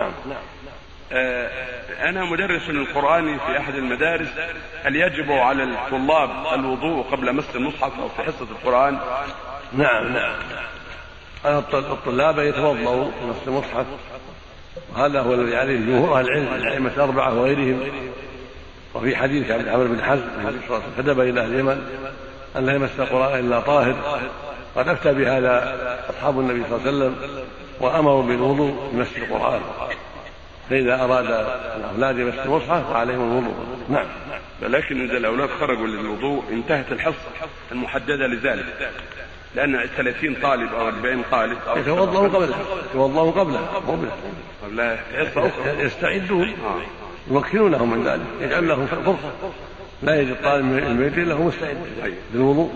نعم. آه، أنا مدرس للقرآن في أحد المدارس هل يجب على الطلاب الوضوء قبل مس المصحف أو في حصة القرآن؟ نعم نعم على الطلاب يتوضأوا نص المصحف وهذا هو الذي عليه جمهور أهل العلم الأئمة الأربعة وغيرهم. وفي حديث عن عمرو بن حزم النبي صلى الله عليه وسلم كتب إلى أهل اليمن أن لا يمس القرآن إلا طاهر. قد أفتى بهذا أصحاب النبي صلى الله عليه وسلم وأمروا بالوضوء بمس القرآن. فإذا أراد الأولاد يمس المصحف فعليهم الوضوء. نعم. لكن إذا الأولاد خرجوا للوضوء انتهت الحصة المحددة لذلك. لأن 30 طالب أو 40 طالب أو يتوضأوا قبلها. يتوضأوا قبلها. قبلها. يستعدون. آه. يمكنونهم من ذلك. يجعل لهم فرصة. لا يجد طالب من الميت هو مستعد للوضوء.